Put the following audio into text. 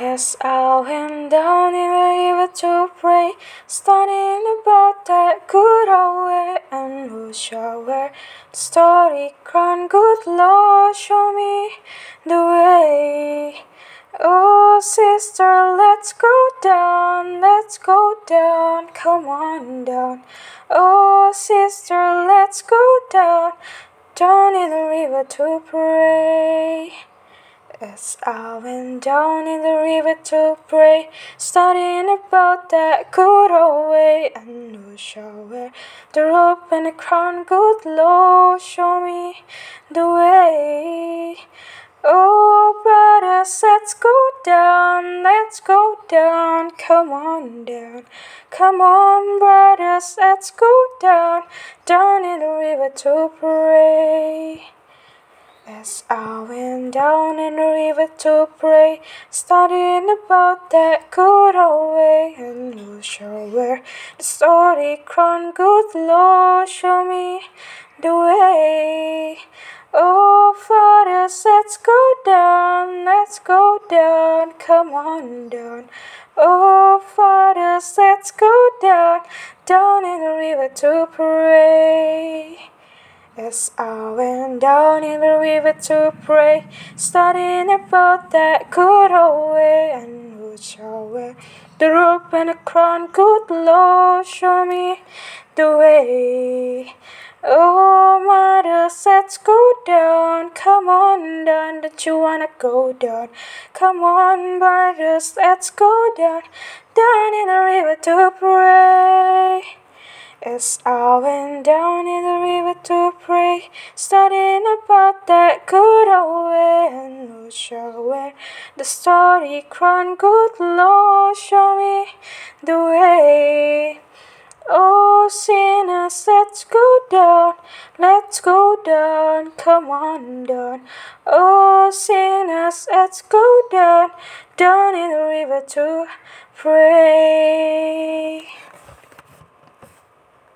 As I went down in the river to pray, studying about that good old way, and who shall wear the story crown? Good Lord, show me the way. Oh, sister, let's go down, let's go down, come on down. Oh, sister, let's go down, down in the river to pray. As I went down in the river to pray, studying about that good old way, and who shall wear the robe and the crown? Good Lord, show me the way. Oh, brothers, let's go down, let's go down, come on down. Come on, brothers, let's go down, down in the river to pray. As I went down in the river to pray, studying about that good old way, and who shall wear the story crown? Good Lord, show me the way. Oh, fathers, let's go down, let's go down, come on down. Oh, fathers, let's go down, down in the river to pray. As I went down in the river to pray, studying about that good old way, and shall wear the rope and the crown? Good Lord, show me the way. Oh, mother, let's go down. Come on down, don't you wanna go down? Come on, brothers, let's go down, down in the river to pray. As I went down in the river to pray, studying about that good old way, and who shall wear the story crown? Good Lord, show me the way. Oh, sinners, let's go down, let's go down, come on down. Oh, sinners, let's go down, down in the river to pray.